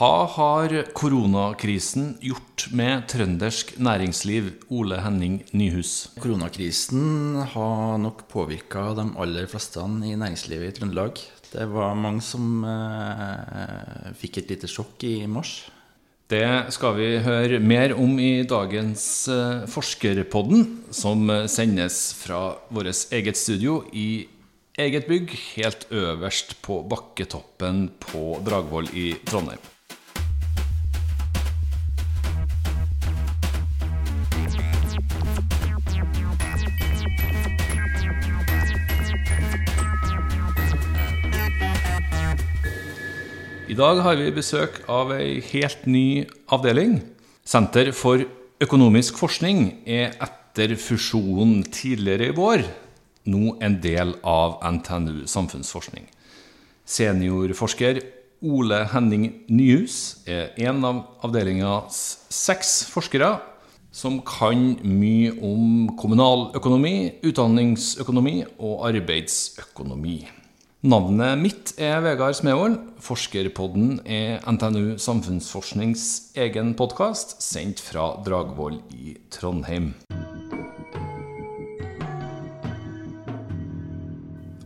Hva har koronakrisen gjort med trøndersk næringsliv? Ole Henning Nyhus. Koronakrisen har nok påvirka de aller fleste i næringslivet i Trøndelag. Det var mange som eh, fikk et lite sjokk i mars. Det skal vi høre mer om i dagens eh, Forskerpodden, som sendes fra vårt eget studio i eget bygg helt øverst på bakketoppen på Dragvoll i Trondheim. I dag har vi besøk av ei helt ny avdeling. Senter for økonomisk forskning er etter fusjonen tidligere i vår nå en del av NTNU samfunnsforskning. Seniorforsker Ole Henning Nyhus er en av avdelingas seks forskere som kan mye om kommunaløkonomi, utdanningsøkonomi og arbeidsøkonomi. Navnet mitt er Vegard Smevold. Forskerpodden er NTNU Samfunnsforsknings egen podkast, sendt fra Dragvoll i Trondheim.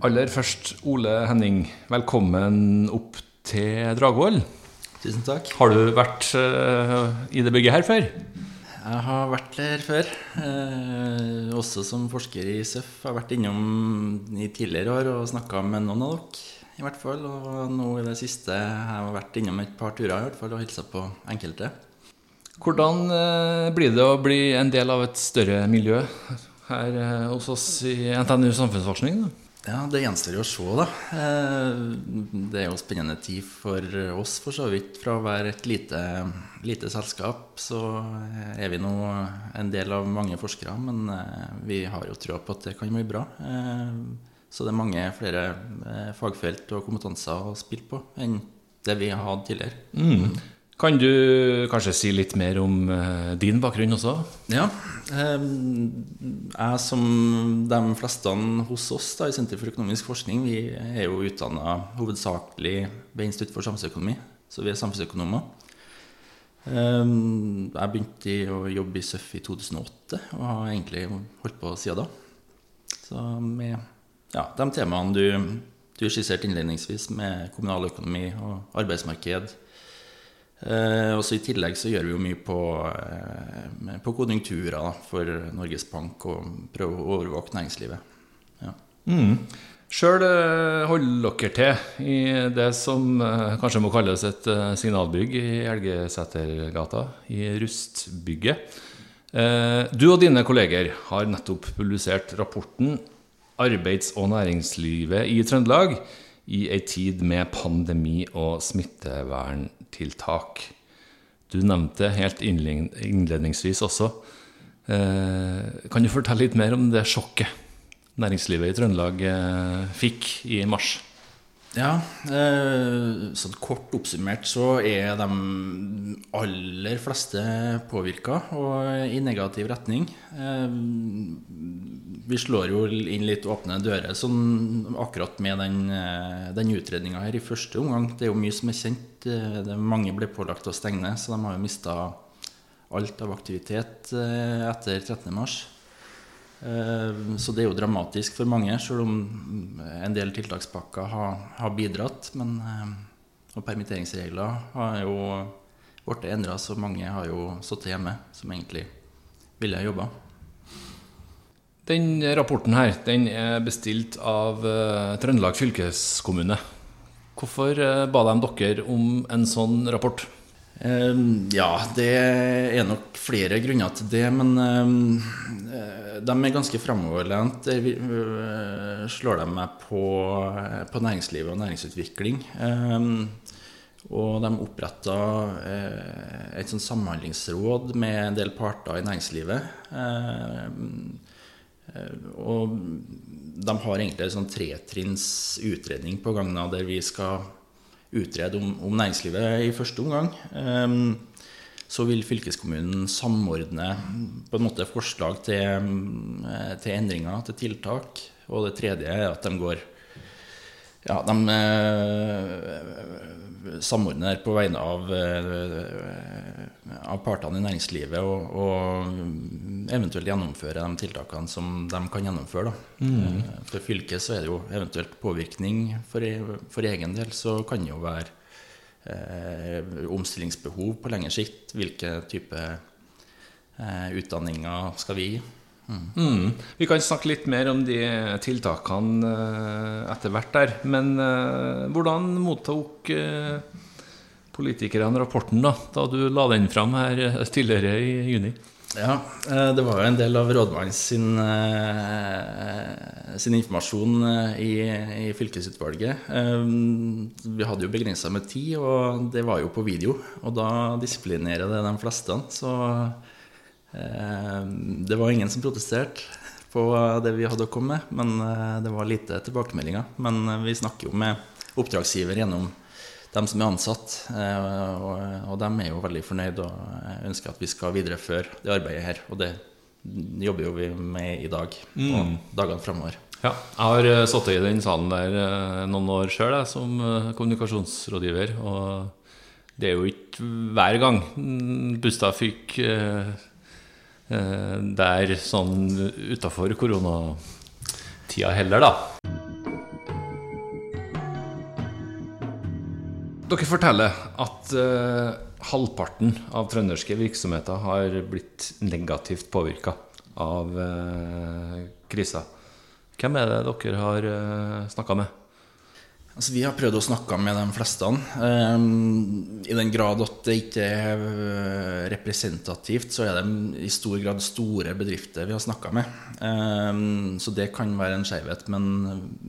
Aller først, Ole Henning, velkommen opp til Dragvoll. Tusen takk. Har du vært uh, i det bygget her før? Jeg har vært der før. Eh, også som forsker i SØF. Har vært innom i tidligere år og snakka med noen av dere. i hvert fall. Og nå i det siste har jeg vært innom et par turer i hvert fall og hilsa på enkelte. Hvordan eh, blir det å bli en del av et større miljø her eh, hos oss i NTNU samfunnsforskning? Da? Ja, Det gjenstår jo å se, da. Eh, det er jo spennende tid for oss, for så vidt. Fra å være et lite, lite selskap, så er vi nå en del av mange forskere. Men eh, vi har jo trua på at det kan bli bra. Eh, så det er mange flere fagfelt og kompetanser å spille på enn det vi har hatt tidligere. Mm. Kan du kanskje si litt mer om uh, din bakgrunn også? Ja. Um, jeg som de fleste hos oss da, i Senter for økonomisk forskning, vi er jo utdanna hovedsakelig ved Institutt for samfunnsøkonomi, så vi er samfunnsøkonomer. Um, jeg begynte å jobbe i SØF i 2008 og har egentlig holdt på siden da. Så med ja, de temaene du, du skisserte innledningsvis, med kommunaløkonomi og arbeidsmarked, Eh, også I tillegg så gjør vi jo mye på, eh, på konjunkturer for Norges Bank og prøver å overvåke næringslivet. Ja. Mm. Sjøl eh, holder dere til i det som eh, kanskje må kalles et eh, signalbygg i Elgesetergata, i Rustbygget. Du og dine kolleger har nettopp publisert rapporten 'Arbeids- og næringslivet i Trøndelag' i ei tid med pandemi og smitteverntiltak. Du nevnte helt innledningsvis også. Eh, kan du fortelle litt mer om det sjokket næringslivet i Trøndelag eh, fikk i mars? Ja, sånn kort oppsummert så er de aller fleste påvirka, og i negativ retning. Eh, vi slår jo inn litt åpne dører sånn akkurat med den, eh, den utredninga her i første omgang. Det er jo mye som er kjent. Det, mange ble pålagt å stenge, så de har jo mista alt av aktivitet etter 13.3. Eh, så det er jo dramatisk for mange, selv om en del tiltakspakker har, har bidratt. Men, eh, og permitteringsregler har jo blitt endra, så mange har jo sittet hjemme som egentlig ville jobba. Den rapporten her den er bestilt av uh, Trøndelag fylkeskommune. Hvorfor uh, ba de dere om en sånn rapport? Uh, ja, det er nok flere grunner til det. Men de er ganske framoverlent. Uh, slår de meg på, på, næringslivet og næringsutvikling. Um, og de oppretta et sånn samhandlingsråd med en del parter i næringslivet. Uh, og de har egentlig en sånn tretrinns utredning på gang der vi skal utrede om, om, næringslivet i første omgang. Så vil fylkeskommunen samordne på en måte forslag til, til, endringer, til tiltak. Og det tredje er at de går Ja, de eh, samordner på vegne av, eh, av partene i næringslivet og, og eventuelt gjennomføre de tiltakene som de kan gjennomføre. Da. Eh, For fylket så er det jo eventuelt påvirkning for, e- for egen del, så kan det jo være eh, omstillingsbehov på lengre sikt. Hvilke type eh, utdanninger skal vi gi? Mm. Vi kan snakke litt mer om de tiltakene eh, etter hvert der. Men eh, hvordan mottok eh, politikerne rapporten da, da du la den fram her tidligere i juni? Ja, eh, det var jo en del av rådmannens sin, eh, sin informasjon eh, i, i fylkesutvalget. Vi hadde jo begrensa med tid, og det var jo på video. Og da disiplinerer det de fleste. Så det var ingen som protesterte på det vi hadde å komme med. Men det var lite tilbakemeldinger. Men vi snakker jo med oppdragsgiver gjennom dem som er ansatt. Og, og de er jo veldig fornøyd og ønsker at vi skal videreføre det arbeidet her. Og det jobber jo vi med i dag og dagene framover. Ja, jeg har uh, sittet i den salen der eh, noen år sjøl som eh, kommunikasjonsrådgiver. Og det er jo ikke hver gang mm, Bustad fikk eh, eh, der sånn utafor koronatida heller, da. Dere forteller at uh, halvparten av trønderske virksomheter har blitt negativt påvirka av uh, krisa. Hvem er det dere har uh, snakka med? Altså, vi har prøvd å snakke med de fleste. Um, I den grad at det ikke er eh, representativt, så er det i stor grad store bedrifter vi har snakka med. Um, så det kan være en skjevhet, men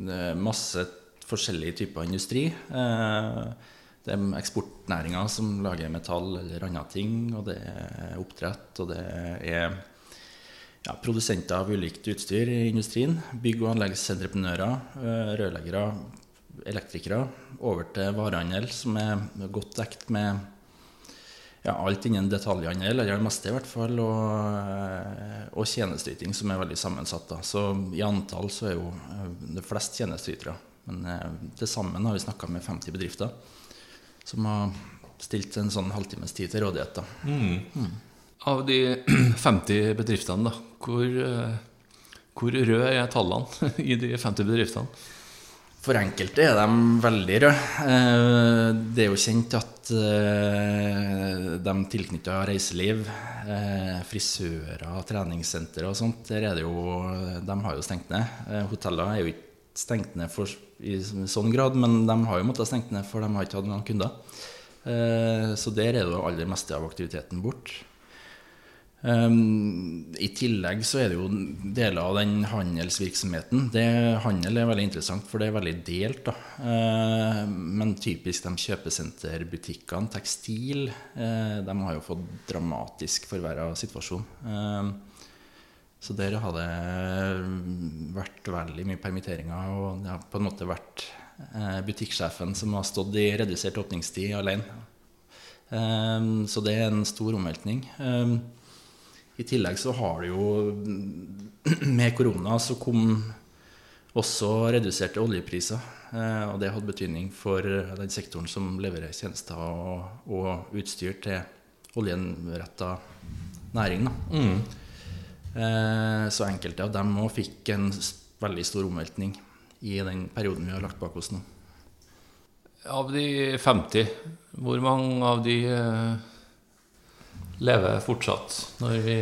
eh, masse forskjellige typer industri. Eh, det er eksportnæringer som lager metall eller andre ting, og det er oppdrett, og det er ja, produsenter av ulikt utstyr i industrien. Bygg- og anleggsentreprenører, eh, rørleggere, elektrikere. Over til varehandel, som er godt dekt med ja, alt innen detaljhandel, eller det meste i hvert fall, og, eh, og tjenesteyting, som er veldig sammensatt. Da. Så i antall så er jo eh, det flest tjenesteytere. Men til sammen har vi snakka med 50 bedrifter som har stilt en sånn halvtimes tid til rådighet. Da. Av de 50 bedriftene, da, hvor, eh, hvor røde er tallene i de 50 bedriftene? For enkelte er de veldig røde. Eh, Det er jo kjent at eh, de tilknytta reiseliv, frisører, treningssentre og sånt, der er det jo De har jo stengt ned. Hoteller er jo ikke stengt ned for, i sånn grad, men de har jo måttet stengt ned, for de har ikke hatt noen kunder. Eh, Så der er det aller meste av aktiviteten bort. Um, I tillegg så er det jo deler av den handelsvirksomheten. Det, handel er veldig interessant, for det er veldig delt. Da. Eh, men typisk de kjøpesenterbutikkene, tekstil, eh, de har jo fått dramatisk forverra situasjon. Så der har det vært veldig mye permitteringer, og det har på en måte vært eh, butikksjefen som har stått i redusert åpningstid alene. Eh, så det er en stor omveltning. Eh, i tillegg så har det jo Med korona så kom også reduserte oljepriser. eh, Og det hadde betydning for den sektoren som leverer tjenester og, og utstyr til oljeretta næring. Da. Eh, Så enkelte av dem òg fikk en veldig stor omveltning i den perioden vi har lagt bak oss nå. Av de 50, hvor mange av de eh, lever fortsatt når vi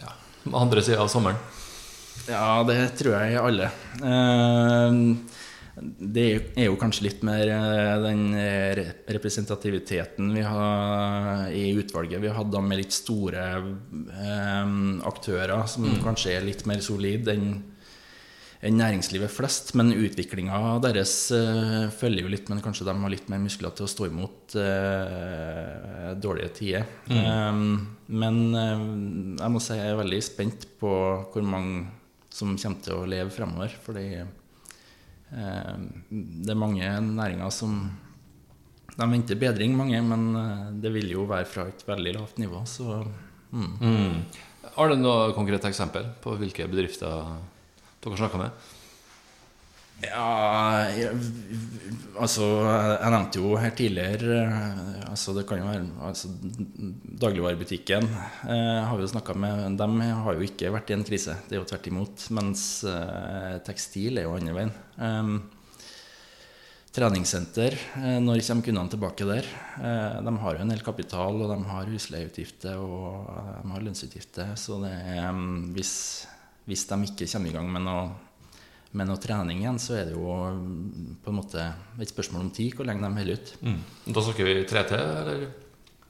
ja, andre sida av sommeren? Ja, det tror jeg alle. Eh, Det er jo kanskje litt mer eh, den representativiteten vi har i utvalget. Vi hadde med litt store eh, aktører som kanskje er litt mer solide enn næringslivet flest. Men utviklinga deres eh, følger jo litt, men kanskje de har litt mer muskler til å stå imot eh, dårlige tider. Eh, men eh, jeg må si jeg er veldig spent på hvor mange som kommer til å leve fremover. Fordi eh, det er mange næringer som De venter bedring, mange, men eh, det vil jo være fra et veldig lavt nivå. Så mm. Mm. Har du noe konkret eksempel på hvilke bedrifter dere snakker med? Ja, jeg, altså Jeg nevnte jo her tidligere eh, altså Det kan jo være altså, Dagligvarebutikken eh, har vi jo snakka med. De har jo ikke vært i en krise. Det er jo tvert imot. Mens eh, tekstil er jo andre veien. Eh, treningssenter, eh, når kommer kundene tilbake der? Eh, de har jo en del kapital, og de har husleieutgifter og de har lønnsutgifter. Så det er, hvis, hvis de ikke kommer i gang med noe med noe trening igjen, så er det jo mm, på en måte et spørsmål om tid hvor lenge de holder ut. Mm. Da snakker vi 3T, eller?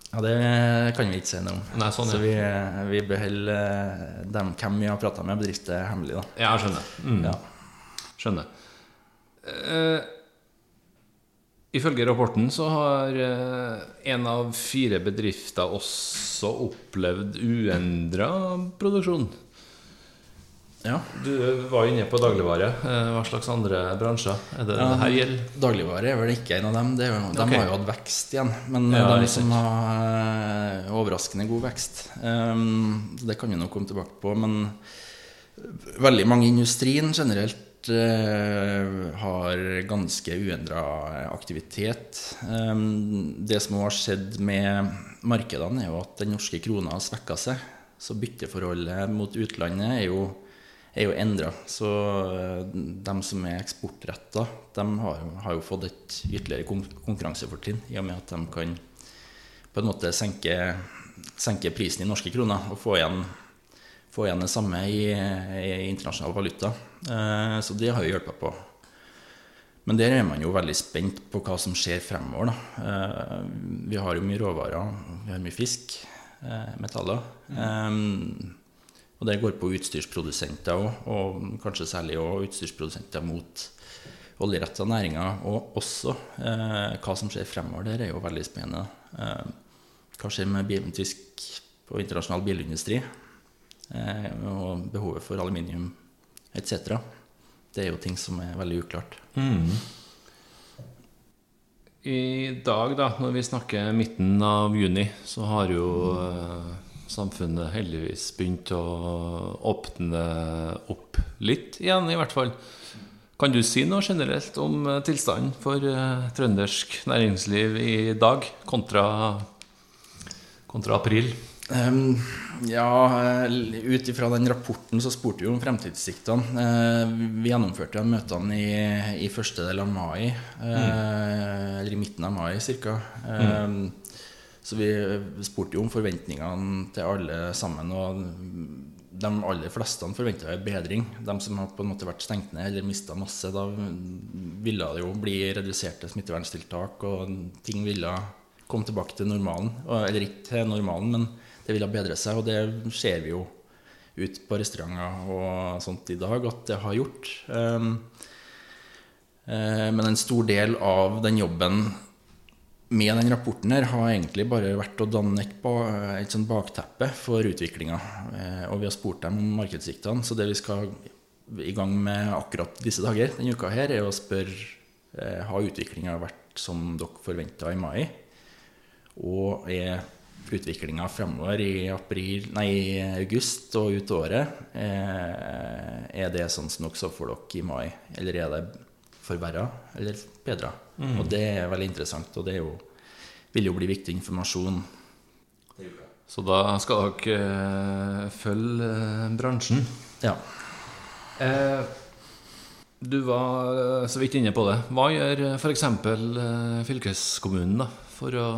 Ja, det kan vi ikke si noe om. Nei, sånn, ja. Så vi, vi beholder eh, dem hvem vi har prata med, bedrifter hemmelig. da. Ja, skjønner. Mm. Ja. Skjønner. Uh, ifølge rapporten så har én en av fire bedrifter også opplevd uendra produksjon. Ja. Du var jo inne på dagligvare. Eh, Hva slags andre bransjer er det det her gjelder? Dagligvare er vel ikke en av dem. Er de okay. har jo hatt vekst igjen. Men Ja, de som har eh, overraskende god vekst um, Det kan vi nok komme tilbake på. Men veldig mange i industrien generelt eh, har ganske uendra aktivitet. Um, det som har skjedd med markedene, er jo at den norske krona har svekka seg. Så bytteforholdet mot utlandet er jo, er jo endra. Så eh, de som er eksportretta, de har, har jo fått et ytterligere kon- konkurransefortrinn i og med at de kan på en måte senke, senke prisen i norske kroner og få igjen, få igjen det samme i, i internasjonal valuta. Eh, Så det har jo hjulpet på. Men der er man jo veldig spent på hva som skjer fremover. Da. Eh, Vi har jo mye råvarer, vi har mye fisk, metaller. Eh, Og det går på utstyrsprodusenter òg, og kanskje særlig også utstyrsprodusenter mot oljeretta næringer. Og også eh, hva som skjer fremover der, er jo veldig spennende. Eh, hva skjer med tysk og internasjonal bilindustri? Eh, og behovet for aluminium etc. Det er jo ting som er veldig uklart. I dag, da, når vi snakker midten av juni, så har jo eh, samfunnet heldigvis begynt å åpne opp litt igjen, i hvert fall. Kan du si noe generelt om eh, tilstanden for eh, trøndersk næringsliv i dag kontra, kontra april? Um, ja, eh, ut ifra den rapporten så spurte vi om fremtidssiktene. Vi gjennomførte møtene i, i første del av mai, mm. eller i midten av mai ca. Så vi spurte jo om forventningene til alle sammen, og de aller fleste forventa en bedring. De som har på en måte vært stengt ned eller mista masse, da ville det jo bli reduserte smitteverntiltak, og ting ville komme tilbake til normalen. Eller ikke til normalen, men det ville bedre seg, og det ser vi jo ut på restauranter og sånt i dag at det har gjort. Um, eh, Men en stor del av den jobben med den rapporten her har egentlig bare vært å danne et, sånn bakteppe for utviklinga. Og vi har spurt dem om markedssiktene, så det vi skal i gang med akkurat disse dager, denne uka her, er å spørre eh, har utviklinga vært som dere forventa i mai. Og er utviklinga fremover i april, nei, august og ut året eh, Er det sånn som dere så for dere i mai, eller er det forverra eller bedra? Og det er veldig interessant, og det jo, vil jo bli viktig informasjon. Så da skal dere eh, følge eh, bransjen. Ja. Eh, du var eh, så vidt inne på det. Hva gjør f.eks. Fylkeskommunen da, for å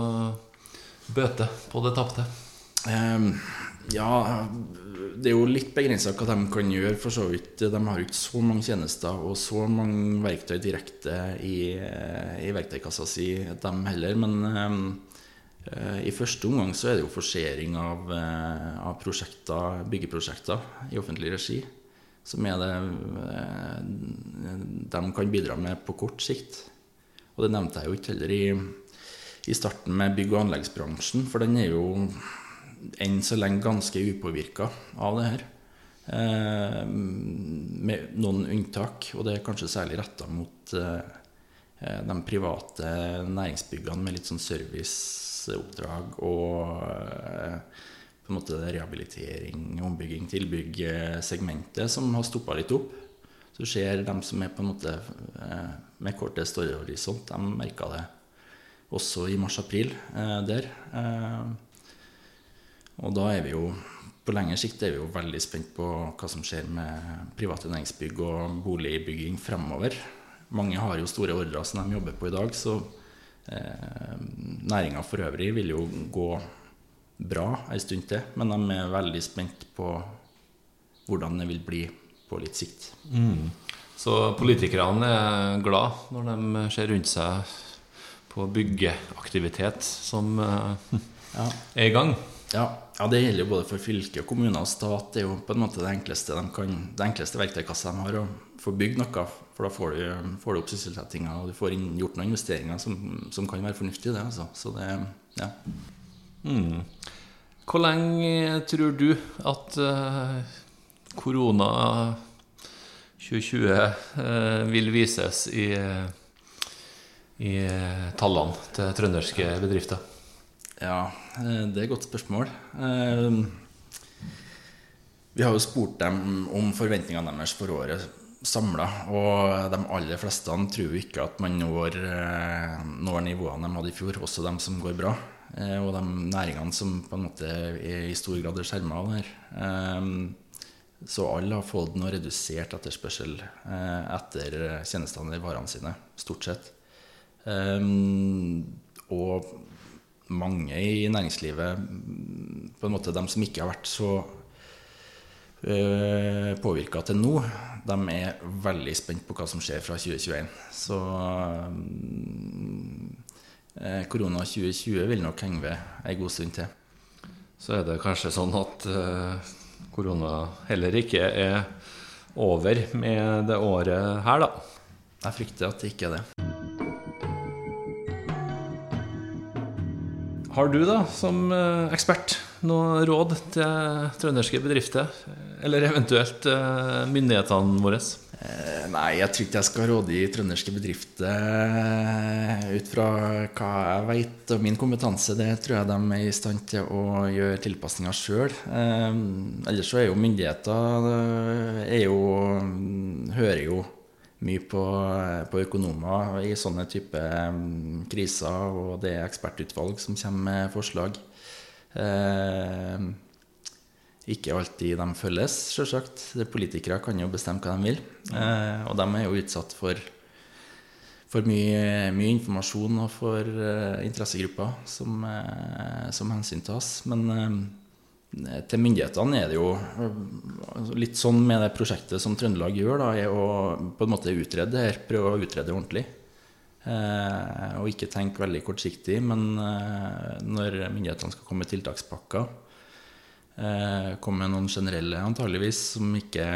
bøte på det tapte? Ehm, ja, det er jo litt begrensa hva de kan gjøre, for så vidt. De har jo ikke så mange tjenester og så mange verktøy direkte i, i verktøykassa si, de heller. Men eh, i første omgang så er det jo forsering av, uh, av prosjekter, byggeprosjekter i offentlig regi. Som er det uh, de kan bidra med på kort sikt. Og det nevnte jeg jo ikke heller i, i starten med bygg- og anleggsbransjen, for den er jo enn så lenge ganske upåvirka av det her. Eh, med noen unntak, og det er kanskje særlig retta mot eh, de private næringsbyggene med litt sånn serviceoppdrag og eh, på en måte rehabilitering, ombygging, tilbygg-segmentet som har stoppa litt opp. Så ser de som er på en måte eh, med kortest horisont, de merka det også i mars-april eh, der. Eh, og da er vi jo på lengre sikt er vi jo veldig spent på hva som skjer med private næringsbygg og boligbygging fremover. Mange har jo store ordrer som de jobber på i dag, så eh, næringa for øvrig vil jo gå bra en stund til. Men de er veldig spent på hvordan det vil bli på litt sikt. Mm. Så politikerne er glad når de ser rundt seg på byggeaktivitet som eh, ja. er i gang? Ja, ja, det gjelder jo både for fylke, kommuner og stat. Det er jo på en måte det enkleste, de kan, det enkleste verktøykassa de har. å få bygd noe, for da får du, får du opp sysselsettinga, og du får inn, gjort noen investeringer som, som, kan være fornuftige. Det, altså. Så det, ja. Mm. Hvor lenge tror du at uh, korona 2020 uh, vil vises i, i tallene til trønderske bedrifter? Ja, eh, det er et godt spørsmål. Eh, vi har jo spurt dem om forventningene deres for året samla, og de aller fleste tror ikke at man når, eh, når nivåene de hadde i fjor, også de som går bra. Og de næringene som på en måte er i stor grad er skjerma av det her. Så alle har fått noe redusert etterspørsel etter tjenestene eller varene sine, stort sett. Og mange i næringslivet, på en måte de som ikke har vært så uh, eh, påvirka til nå, de er veldig spent på hva som skjer fra 2021. Så øh, korona 2020 vil nok henge ved ei god stund til. Så er det kanskje sånn at øh, korona heller ikke er over med det året her, da? Jeg frykter at det ikke er det. Har du, da, som eh, ekspert, noe råd til trønderske bedrifter? Eller eventuelt eh, myndighetene våre? Eh, nei, jeg tror ikke jeg skal råde i trønderske bedrifter ut fra hva jeg vet og min kompetanse. Det tror jeg de er i stand til å gjøre tilpasninger sjøl. Ellers så er jo myndigheter er jo, hører jo mye på, på, økonomer i sånne type um, kriser, og det er ekspertutvalg som kommer med forslag. Eh, ikke alltid de følges, sjølsagt. Politikere kan jo bestemme hva de vil. Eh, og de er jo utsatt for, for mye, mye, informasjon og for eh, interessegrupper som, eh, som hensyntas. Men uh, til myndighetene er det jo altså litt sånn med det prosjektet som Trøndelag gjør, da, er å på en måte utrede det her, prøve å utrede ordentlig. Eh, og ikke tenke veldig kortsiktig, men eh, når myndighetene skal komme med tiltakspakker, eh, komme med noen generelle antageligvis, som ikke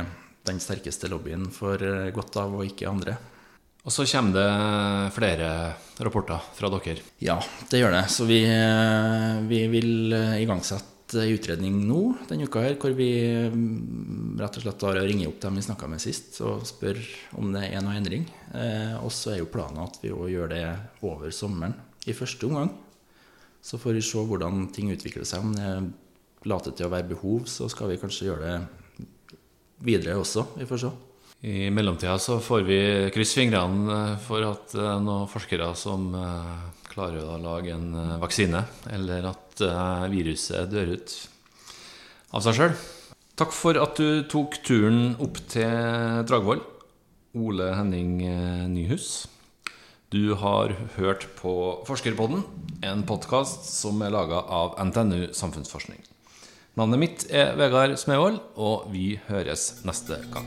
den sterkeste lobbyen får eh, godt av, og ikke andre. Og så kommer det flere rapporter fra dere? Ja, det gjør det. Så vi, eh, vi vil eh, igangsette utredning nå denne uka her, hvor vi mm, rett og slett har ringt opp dem vi snakka med sist og spør om det er noe endring. Eh, og så er jo planen at vi òg gjør det over sommeren i første omgang. Så får vi se hvordan ting utvikler seg. Om det later til å være behov, så skal vi kanskje gjøre det videre også. Vi får se. I mellomtida så får vi krysse fingrene for at noen forskere som eh, klarer å lage en eh, vaksine, eller at eh, viruset dør ut av seg sjøl. Takk for at du tok turen opp til Dragvoll, Ole Henning Nyhus. Du har hørt på Forskerpodden, en podkast som er laga av NTNU Samfunnsforskning. Navnet mitt er Vegard Smevold, og vi høres neste gang.